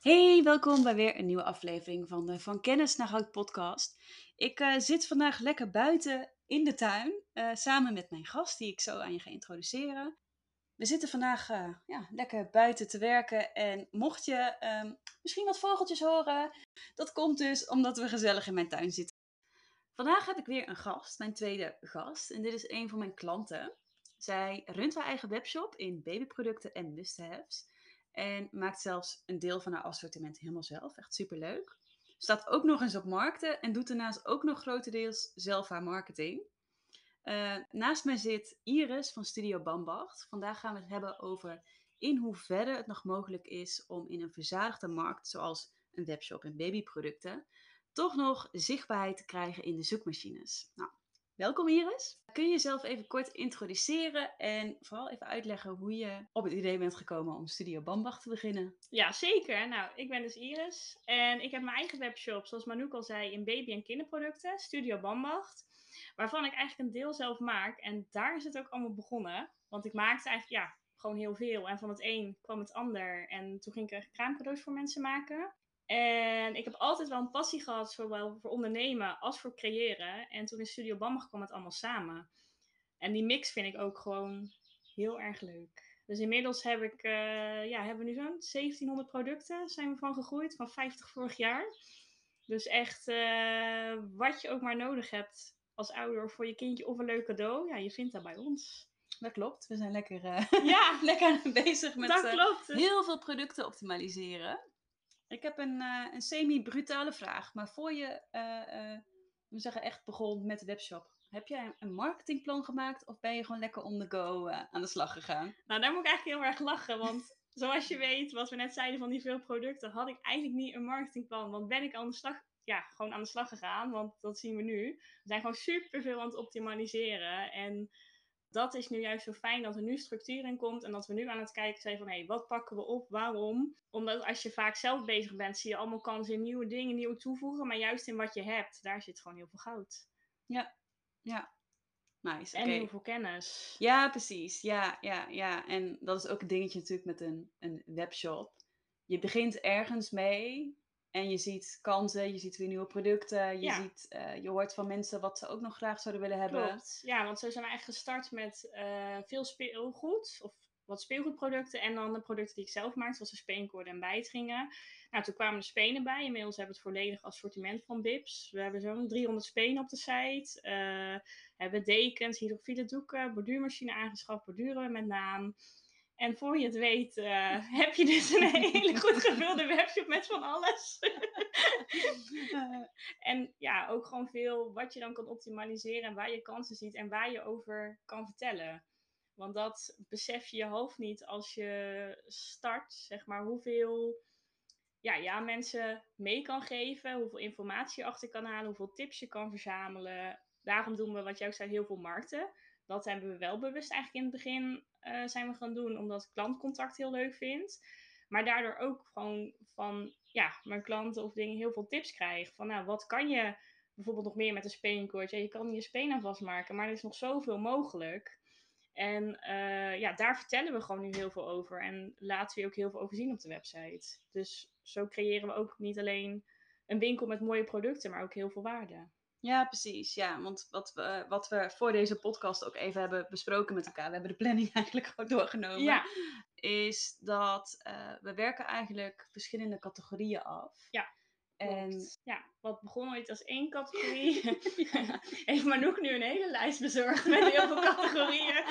Hey, welkom bij weer een nieuwe aflevering van de Van Kennis naar Hout podcast. Ik uh, zit vandaag lekker buiten in de tuin, uh, samen met mijn gast die ik zo aan je ga introduceren. We zitten vandaag uh, ja, lekker buiten te werken en mocht je um, misschien wat vogeltjes horen, dat komt dus omdat we gezellig in mijn tuin zitten. Vandaag heb ik weer een gast, mijn tweede gast, en dit is een van mijn klanten. Zij runt haar eigen webshop in babyproducten en must-haves. En maakt zelfs een deel van haar assortiment helemaal zelf. Echt superleuk. Staat ook nog eens op markten en doet daarnaast ook nog grotendeels zelf haar marketing. Uh, naast mij zit Iris van Studio Bambacht. Vandaag gaan we het hebben over in hoeverre het nog mogelijk is om in een verzadigde markt, zoals een webshop en babyproducten, toch nog zichtbaarheid te krijgen in de zoekmachines. Nou, Welkom Iris. Kun je jezelf even kort introduceren en vooral even uitleggen hoe je op het idee bent gekomen om Studio Bambach te beginnen? Ja, zeker. Nou, ik ben dus Iris en ik heb mijn eigen webshop, zoals Manouk al zei, in baby- en kinderproducten, Studio Bambach, waarvan ik eigenlijk een deel zelf maak. En daar is het ook allemaal begonnen, want ik maakte eigenlijk ja, gewoon heel veel en van het een kwam het ander. En toen ging ik kraamcadeaus voor mensen maken. En ik heb altijd wel een passie gehad, zowel voor ondernemen als voor creëren. En toen in Studio Bammer kwam het allemaal samen. En die mix vind ik ook gewoon heel erg leuk. Dus inmiddels heb ik, uh, ja, hebben we nu zo'n 1700 producten zijn we van gegroeid, van 50 vorig jaar. Dus echt, uh, wat je ook maar nodig hebt als ouder voor je kindje of een leuk cadeau, ja, je vindt dat bij ons. Dat klopt. We zijn lekker, uh, ja, lekker bezig met dat klopt. heel veel producten optimaliseren. Ik heb een, uh, een semi-brutale vraag. Maar voor je, uh, we zeggen, echt begon met de webshop. Heb jij een marketingplan gemaakt of ben je gewoon lekker on the go aan de slag gegaan? Nou, daar moet ik eigenlijk heel erg lachen. Want zoals je weet, wat we net zeiden van die veel producten, had ik eigenlijk niet een marketingplan. Want ben ik aan de slag, ja, gewoon aan de slag gegaan. Want dat zien we nu. We zijn gewoon super veel aan het optimaliseren. En dat is nu juist zo fijn dat er nu structuur in komt en dat we nu aan het kijken zijn van hé, hey, wat pakken we op, waarom? Omdat als je vaak zelf bezig bent, zie je allemaal kansen in nieuwe dingen, nieuwe toevoegen, maar juist in wat je hebt, daar zit gewoon heel veel goud. Ja, ja. Nice. En heel veel kennis. Ja, precies. Ja, ja, ja. En dat is ook een dingetje natuurlijk met een, een webshop. Je begint ergens mee en je ziet kansen, je ziet weer nieuwe producten, je, ziet, uh, je hoort van mensen wat ze ook nog graag zouden willen hebben. Klopt. Ja, want zo zijn we eigenlijk gestart met uh, veel speelgoed, of wat speelgoedproducten en dan de producten die ik zelf maakte, zoals de speenkoorden en bijtringen. Nou, toen kwamen de spenen bij. Inmiddels hebben we het volledig assortiment van Bips. We hebben zo'n 300 spenen op de site. Uh, hebben dekens, hydrofiele doeken, borduurmachine aangeschaft, borduren met naam. En voor je het weet, uh, heb je dus een hele goed gevulde webshop met van alles. en ja, ook gewoon veel wat je dan kan optimaliseren en waar je kansen ziet en waar je over kan vertellen. Want dat besef je je hoofd niet als je start, zeg maar, hoeveel ja, ja, mensen mee kan geven, hoeveel informatie je achter kan halen, hoeveel tips je kan verzamelen. Daarom doen we, wat jij ook zei, heel veel markten. Dat hebben we wel bewust eigenlijk in het begin uh, zijn we gaan doen, omdat ik klantcontact heel leuk vind. Maar daardoor ook gewoon van ja, mijn klanten of dingen heel veel tips krijg. Van nou, wat kan je bijvoorbeeld nog meer met een speenkoord? Ja, je kan je speen aan vastmaken, maar er is nog zoveel mogelijk. En uh, ja, daar vertellen we gewoon nu heel veel over. En laten we ook heel veel over zien op de website. Dus zo creëren we ook niet alleen een winkel met mooie producten, maar ook heel veel waarde. Ja, precies. Ja, want wat we, wat we voor deze podcast ook even hebben besproken met elkaar, we hebben de planning eigenlijk gewoon doorgenomen, ja. is dat uh, we werken eigenlijk verschillende categorieën af. Ja. En ja, wat begon ooit als één categorie, ja. heeft Manouk nu een hele lijst bezorgd met heel veel categorieën.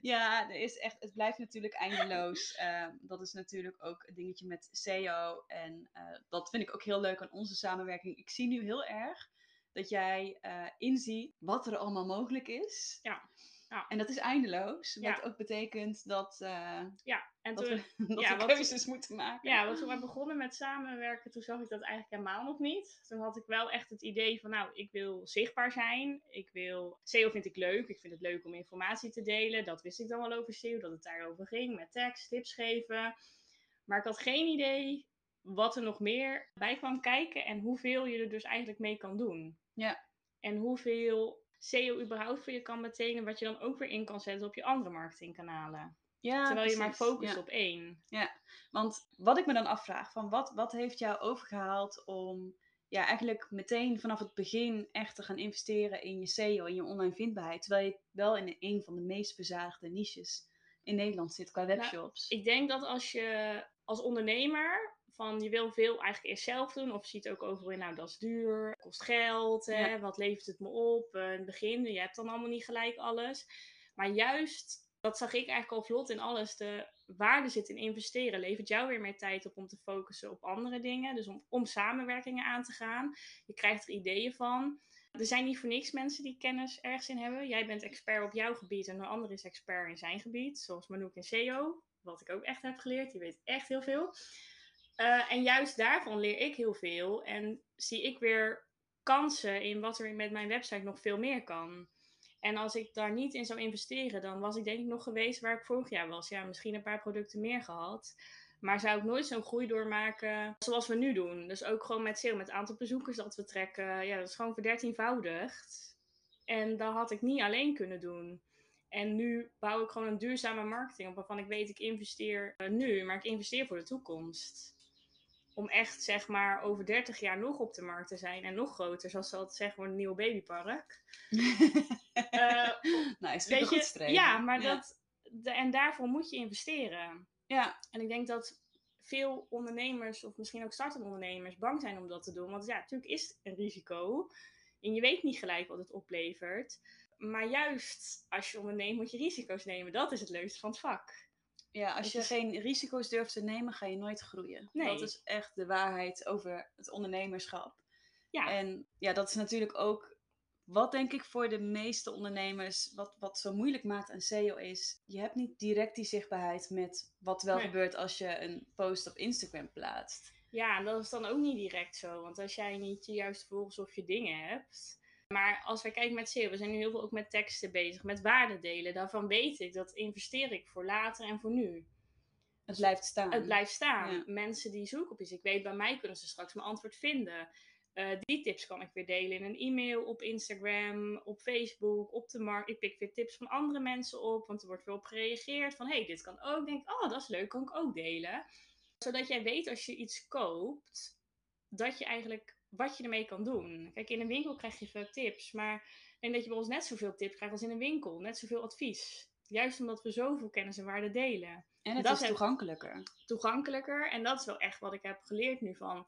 Ja, er is echt, het blijft natuurlijk eindeloos. Uh, dat is natuurlijk ook een dingetje met SEO. En uh, dat vind ik ook heel leuk aan onze samenwerking. Ik zie nu heel erg dat jij uh, inziet wat er allemaal mogelijk is. Ja. Ja. En dat is eindeloos. Wat ja. ook betekent dat, uh, ja, en dat toen, we, dat ja, we keuzes moeten maken. Ja, want toen we begonnen met samenwerken, toen zag ik dat eigenlijk helemaal nog niet. Toen had ik wel echt het idee van, nou, ik wil zichtbaar zijn. Ik wil... SEO vind ik leuk. Ik vind het leuk om informatie te delen. Dat wist ik dan wel over SEO, dat het daarover ging. Met tekst, tips geven. Maar ik had geen idee wat er nog meer bij kwam kijken. En hoeveel je er dus eigenlijk mee kan doen. Ja. En hoeveel SEO überhaupt voor je kan betekenen, wat je dan ook weer in kan zetten op je andere marketingkanalen. Ja, terwijl je maar focust Ja. op één. Want wat ik me dan afvraag, van wat, wat heeft jou overgehaald om ja, eigenlijk meteen vanaf het begin echt te gaan investeren in je SEO, in je online vindbaarheid, terwijl je wel in een van de meest bezadigde niches in Nederland zit qua webshops. Ik denk dat als je als ondernemer van je wil veel eigenlijk eerst zelf doen, of je ziet ook overal in, nou dat is duur, kost geld, hè, Ja. wat levert het me op, eh, in het begin, je hebt dan allemaal niet gelijk alles. Maar juist, dat zag ik eigenlijk al vlot in alles, de waarde zit in investeren, levert jou weer meer tijd op om te focussen op andere dingen, dus om, om samenwerkingen aan te gaan. Je krijgt er ideeën van. Er zijn niet voor niks mensen die kennis ergens in hebben. Jij bent expert op jouw gebied en een ander is expert in zijn gebied. Zoals Manouk in SEO, wat ik ook echt heb geleerd. Die weet echt heel veel. Eh, en juist daarvan leer ik heel veel. En zie ik weer kansen in wat er met mijn website nog veel meer kan. En als ik daar niet in zou investeren, dan was ik denk ik nog geweest waar ik vorig jaar was. Ja, misschien een paar producten meer gehad. Maar zou ik nooit zo'n groei doormaken zoals we nu doen. Dus ook gewoon met SEO, met het aantal bezoekers dat we trekken. Ja, dat is gewoon verdertienvoudigd. En dat had ik niet alleen kunnen doen. En nu bouw ik gewoon een duurzame marketing op waarvan ik weet ik investeer eh, nu, maar ik investeer voor de toekomst. Om echt zeg maar over 30 jaar nog op de markt te zijn en nog groter, zoals ze altijd zeggen, een nieuw babypark. Eh, nou, is weet goed streven. ja, maar Dat, de, en daarvoor moet je investeren. Ja, En ik denk dat veel ondernemers, of misschien ook startende ondernemers, bang zijn om dat te doen. Want ja, natuurlijk is het een risico. En je weet niet gelijk wat het oplevert. Maar juist als je onderneemt, moet je risico's nemen. Dat is het leukste van het vak. Ja, als je is- geen risico's durft te nemen, ga je nooit groeien. Nee. Dat is echt de waarheid over het ondernemerschap. Ja, En ja, dat is natuurlijk ook wat denk ik voor de meeste ondernemers, wat, wat zo moeilijk maakt aan SEO is, je hebt niet direct die zichtbaarheid met wat wel Nee. gebeurt als je een post op Instagram plaatst. ja, en dat is dan ook niet direct zo. Want als jij niet je juiste volgers of je dingen hebt. Maar als wij kijken met SEO, we zijn nu heel veel ook met teksten bezig, met waarde delen. Daarvan weet ik, dat investeer ik voor later en voor nu. Het blijft staan. Het blijft staan. Ja. Mensen die zoeken op iets. Ik weet, bij mij kunnen ze straks mijn antwoord vinden. Eh, die tips kan ik weer delen in een e-mail, op Instagram, op Facebook, op de markt. Ik pik weer tips van andere mensen op, want er wordt weer op gereageerd. Van, hey, dit kan ook. Denk oh, dat is leuk, kan ik ook delen. Zodat jij weet als je iets koopt, dat je eigenlijk wat je ermee kan doen. Kijk, in een winkel krijg je veel tips, maar ik denk dat je bij ons net zoveel tips krijgt als in een winkel. Net zoveel advies. Juist omdat we zoveel kennis en waarde delen en het dat is toegankelijker. toegankelijker. En dat is wel echt wat ik heb geleerd nu van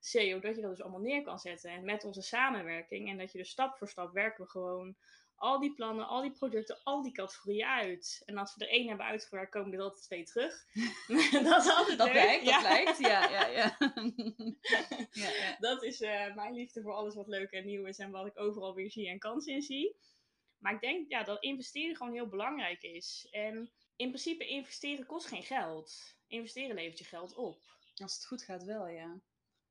SEO. Dat je dat dus allemaal neer kan zetten. En met onze samenwerking. En dat je dus stap voor stap werken we gewoon al die plannen, al die producten, al die categorieën uit. En als we er één hebben uitgewerkt, komen er altijd twee terug. dat is altijd Dat leuk. blijkt, dat blijkt. Ja, ja, ja. ja, ja. Dat is eh, mijn liefde voor alles wat leuk en nieuw is. En wat ik overal weer zie en kansen in zie. Maar ik denk ja, dat investeren gewoon heel belangrijk is. En in principe investeren kost geen geld. Investeren levert je geld op. Als het goed gaat wel, ja.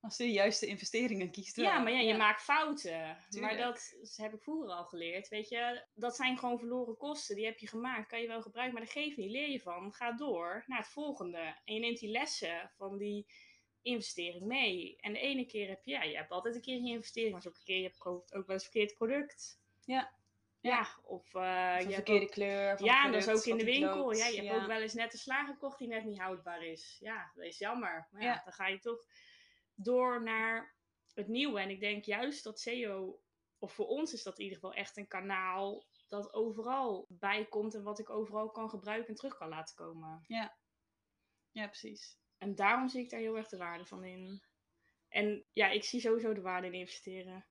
Als je de juiste investeringen kiest wel. Ja, maar ja, je maakt fouten. Maar dat heb ik vroeger al geleerd. Weet je, dat zijn gewoon verloren kosten. Die heb je gemaakt. Kan je wel gebruiken, maar dat geeft niet. Leer je van. Ga door naar het volgende. En je neemt die lessen van die investering mee. En de ene keer heb je, ja, je hebt altijd een keer een investering. Maar ook een keer je hebt koopt ook wel eens verkeerd product. Ja. Ja, of uh, je verkeerde ook- kleur. van ja, dat is ook in de winkel. loopt. Ja, je hebt ook wel eens net een slager gekocht die net niet houdbaar is. Ja, dat is jammer. Maar Ja. dan ga je toch door naar het nieuwe. En ik denk juist dat SEO, of voor ons is dat in ieder geval echt een kanaal dat overal bij komt en wat ik overal kan gebruiken en terug kan laten komen. Ja, precies. En daarom zie ik daar heel erg de waarde van in. En ja, ik zie sowieso de waarde in investeren.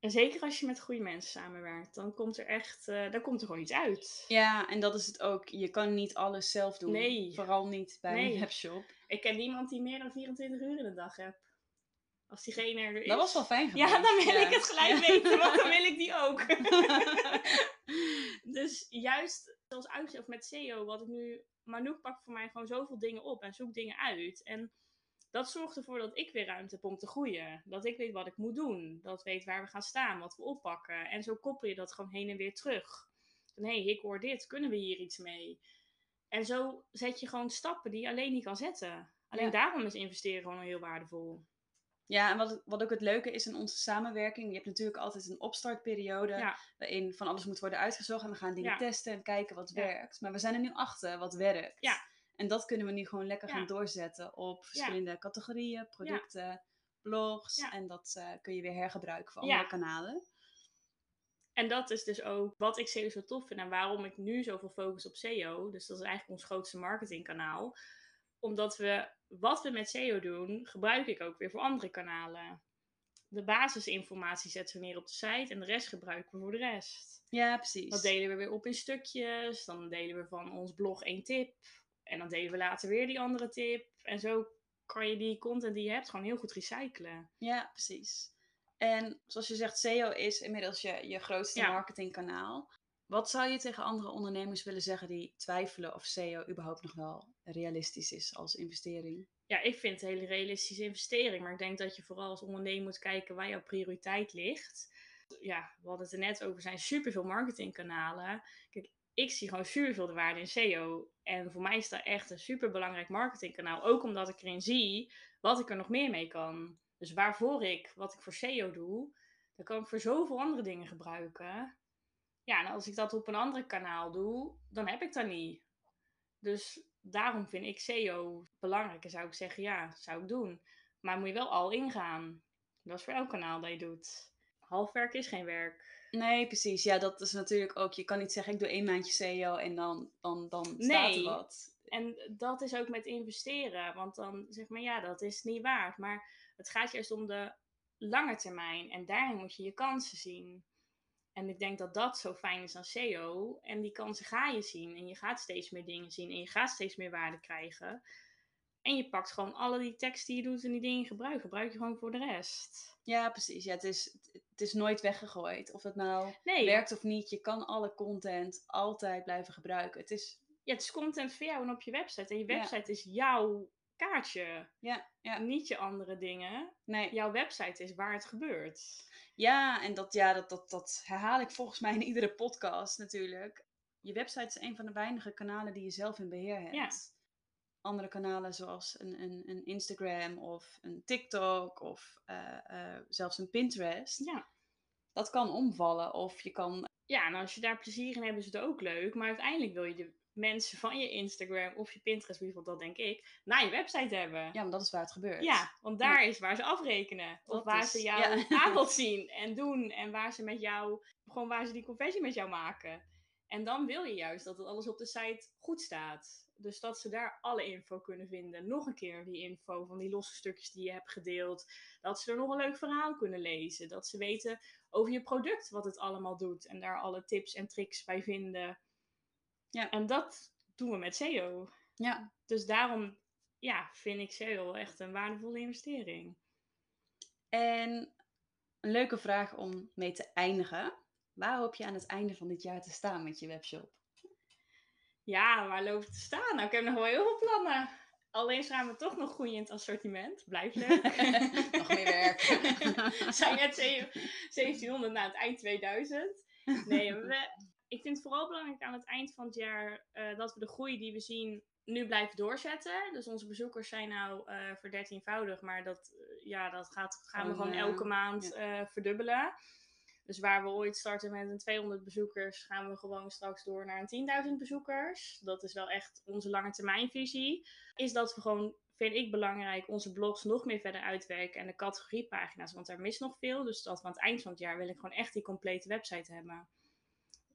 En zeker als je met goede mensen samenwerkt, dan komt er echt, dan komt er gewoon iets uit. Ja, en dat is het ook. Je kan niet alles zelf doen. Nee. Vooral niet bij Nee. een webshop. Ik ken niemand die meer dan 24 uur in de dag heeft. Als diegene er is. Dat was wel fijn geweest. Ja, dan wil ja. ik het gelijk weten, want dan wil ik die ook. dus juist zoals uitzicht met SEO, wat ik nu... Manouk pakt voor mij gewoon zoveel dingen op en zoekt dingen uit. En dat zorgt ervoor dat ik weer ruimte heb om te groeien. Dat ik weet wat ik moet doen. Dat weet waar we gaan staan, wat we oppakken. En zo koppel je dat gewoon heen en weer terug. Van hé, hey, ik hoor dit, kunnen we hier iets mee? En zo zet je gewoon stappen die je alleen niet kan zetten. Alleen Ja. daarom is investeren gewoon heel waardevol. Ja, en wat, wat ook het leuke is in onze samenwerking, je hebt natuurlijk altijd een opstartperiode Ja. waarin van alles moet worden uitgezocht en we gaan dingen Ja. testen en kijken wat Ja. werkt. Maar we zijn er nu achter wat werkt. Ja. En dat kunnen we nu gewoon lekker gaan doorzetten op verschillende categorieën, producten, blogs. En dat eh, kun je weer hergebruiken voor andere kanalen. En dat is dus ook wat ik SEO zo tof vind en waarom ik nu zoveel focus op SEO. Dus dat is eigenlijk ons grootste marketingkanaal. Omdat we wat we met SEO doen, gebruik ik ook weer voor andere kanalen. De basisinformatie zetten we neer op de site en de rest gebruiken we voor de rest. Ja, precies. Dat delen we weer op in stukjes. Dan delen we van ons blog één tip. En dan delen we later weer die andere tip. En zo kan je die content die je hebt gewoon heel goed recyclen. Ja, precies. En zoals je zegt, SEO is inmiddels je, je grootste Ja. marketingkanaal. Wat zou je tegen andere ondernemers willen zeggen die twijfelen of SEO überhaupt nog wel realistisch is als investering? Ja, ik vind het een hele realistische investering. Maar ik denk dat je vooral als ondernemer moet kijken waar jouw prioriteit ligt. Ja, we hadden het er net over, er zijn superveel marketingkanalen. Kijk, ik zie gewoon superveel de waarde in SEO. En voor mij is dat echt een superbelangrijk marketingkanaal. Ook omdat ik erin zie wat ik er nog meer mee kan. Dus waarvoor ik, wat ik voor SEO doe, dan kan ik voor zoveel andere dingen gebruiken. Ja, en als ik dat op een ander kanaal doe, dan heb ik dat niet. Dus daarom vind ik SEO belangrijk. En zou ik zeggen, ja, zou ik doen. Maar moet je wel al ingaan. Dat is voor elk kanaal dat je doet. Halfwerk is geen werk. Nee, precies. Ja, dat is natuurlijk ook. Je kan niet zeggen, ik doe één maandje SEO en dan, dan, dan staat er Nee. wat. En dat is ook met investeren. Want dan zeg maar, ja, dat is niet waard. Maar het gaat juist om de lange termijn. En daarin moet je je kansen zien. En ik denk dat dat zo fijn is aan SEO. En die kansen ga je zien. En je gaat steeds meer dingen zien. En je gaat steeds meer waarde krijgen. En je pakt gewoon alle die tekst die je doet en die dingen gebruikt. Gebruik je gewoon voor de rest. Ja, precies. Ja, het, is, het is nooit weggegooid. Of het nou Nee, werkt of niet. Je kan alle content altijd blijven gebruiken. Het is, ja, het is content voor jou en op je website. En je Ja. website is jouw kaartje. ja, ja. Niet je andere dingen. Nee. Jouw website is waar het gebeurt. Ja, en dat, ja, dat, dat, dat herhaal ik volgens mij in iedere podcast natuurlijk. Je website is een van de weinige kanalen die je zelf in beheer hebt. Ja. Andere kanalen zoals een, een, een Instagram of een TikTok of eh, eh, zelfs een Pinterest. Ja. Dat kan omvallen of je kan... Ja, en als je daar plezier in hebt, is het ook leuk. Maar uiteindelijk wil je de mensen van je Instagram of je Pinterest, bijvoorbeeld, dat denk ik, naar je website hebben. Ja, maar dat is waar het gebeurt. Ja, want daar is waar ze afrekenen. Of waar is- ze jouw ja. aanbod zien en doen. En waar ze met jou, gewoon waar ze die conversie met jou maken. En dan wil je juist dat het alles op de site goed staat. Dus dat ze daar alle info kunnen vinden. Nog een keer die info van die losse stukjes die je hebt gedeeld. Dat ze er nog een leuk verhaal kunnen lezen. Dat ze weten over je product wat het allemaal doet. En daar alle tips en tricks bij vinden. Ja. En dat doen we met SEO. Ja. Dus daarom ja, vind ik SEO echt een waardevolle investering. En een leuke vraag om mee te eindigen. Waar hoop je aan het einde van dit jaar te staan met je webshop? Ja, waar loopt het te staan? Nou, ik heb nog wel heel veel plannen. Alleen staan we toch nog groeien in het assortiment. Blijft leuk. Nog meer werk. We zijn net zeven- 1700 na het eind 2000. Nee, we, ik vind het vooral belangrijk aan het eind van het jaar eh, dat we de groei die we zien nu blijven doorzetten. Dus onze bezoekers zijn nou eh verdertienvoudig, maar dat, eh, ja, dat gaat, gaan we Gewoon, gewoon elke maand verdubbelen. Dus waar we ooit starten met een 200 bezoekers, gaan we gewoon straks door naar een 10.000 bezoekers. Dat is wel echt onze lange termijnvisie. Is dat we gewoon, vind ik belangrijk, onze blogs nog meer verder uitwerken en de categoriepagina's, want daar mist nog veel. Dus dat we aan het eind van het jaar wil ik gewoon echt die complete website hebben.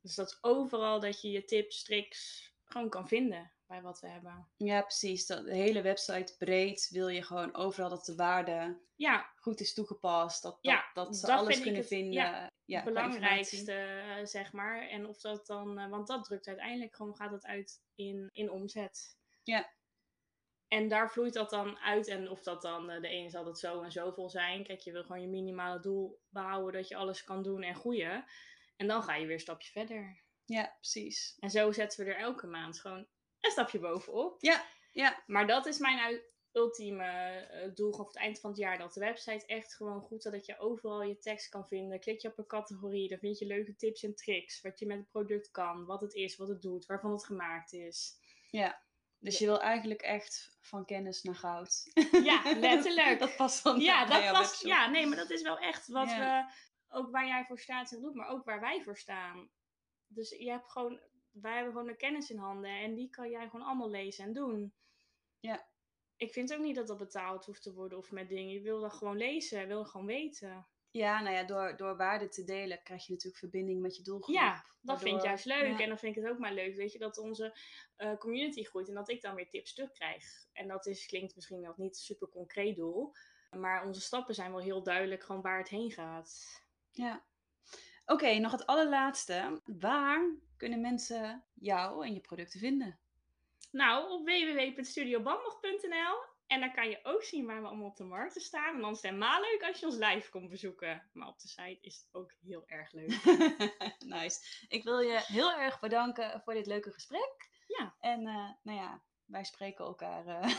Dus dat overal dat je je tips, tricks gewoon kan vinden bij wat we hebben. Ja, precies. Dat, de hele website breed wil je gewoon overal dat de waarde Ja, goed is toegepast. Dat, dat, Ja, dat ze dat alles kunnen het- vinden. ja, Ja, het belangrijkste, eh, zeg maar. En of dat dan, eh, want dat drukt uiteindelijk gewoon, gaat het uit in, in omzet. Ja. En daar vloeit dat dan uit. En of dat dan, eh, de ene zal het zo en zoveel zijn. Kijk, je wil gewoon je minimale doel behouden dat je alles kan doen en groeien. En dan ga je weer een stapje verder. Ja, precies. En zo zetten we er elke maand gewoon een stapje bovenop. Ja, ja. Maar dat is mijn ultieme eh, doel gewoon voor het eind van het jaar. Dat de website echt gewoon goed is. Dat je overal je tekst kan vinden. Klik je op een categorie. Dan vind je leuke tips en tricks. Wat je met het product kan. Wat het is, wat het doet. Waarvan het gemaakt is. Ja. Dus je wil eigenlijk echt van kennis naar goud. Ja, letterlijk. dat past dan ja, dat past, ja, nee, maar dat is wel echt wat Ja. we, ook waar jij voor staat en doet, maar ook waar wij voor staan. Dus je hebt gewoon, wij hebben gewoon de kennis in handen en die kan jij gewoon allemaal lezen en doen. Ja. Ik vind ook niet dat dat betaald hoeft te worden of met dingen. Je wil dat gewoon lezen, je wil gewoon weten. Ja, nou ja, door, door waarde te delen krijg je natuurlijk verbinding met je doelgroep. Ja, dat vind ik juist leuk. ja. En dan vind ik het ook maar leuk, weet je, dat onze eh, community groeit en dat ik dan weer tips terugkrijg. En dat is, klinkt misschien nog niet super concreet doel, maar onze stappen zijn wel heel duidelijk gewoon waar het heen gaat. Ja. Oké, nog het allerlaatste. Waar kunnen mensen jou en je producten vinden? Nou, op www.studiobandnog.nl en daar kan je ook zien waar we allemaal op de markten staan. En dan is het helemaal leuk als je ons live komt bezoeken. Maar op de site is het ook heel erg leuk. nice. Ik wil je heel erg bedanken voor dit leuke gesprek. Ja. En eh, nou ja, wij spreken elkaar eh,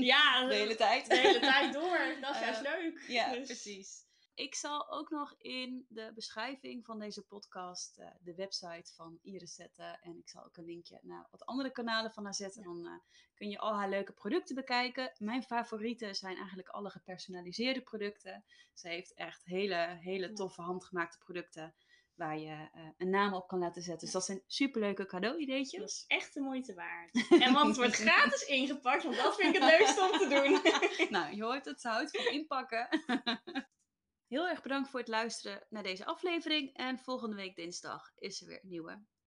Ja, de hele tijd. de hele tijd door. Dat is Eh, juist leuk. Ja, Dus- precies. Ik zal ook nog in de beschrijving van deze podcast eh, de website van Iris zetten. En ik zal ook een linkje naar wat andere kanalen van haar zetten. Dan eh, kun je al haar leuke producten bekijken. Mijn favorieten zijn eigenlijk alle gepersonaliseerde producten. Ze heeft echt hele, hele toffe handgemaakte producten waar je eh, een naam op kan laten zetten. Dus dat zijn superleuke cadeau-ideetjes. Dat is echt de moeite waard. En want het wordt gratis ingepakt, want dat vind ik het leukste om te doen. Nou, je hoort het, ze houdt van inpakken. Heel erg bedankt voor het luisteren naar deze aflevering. En volgende week dinsdag is er weer een nieuwe.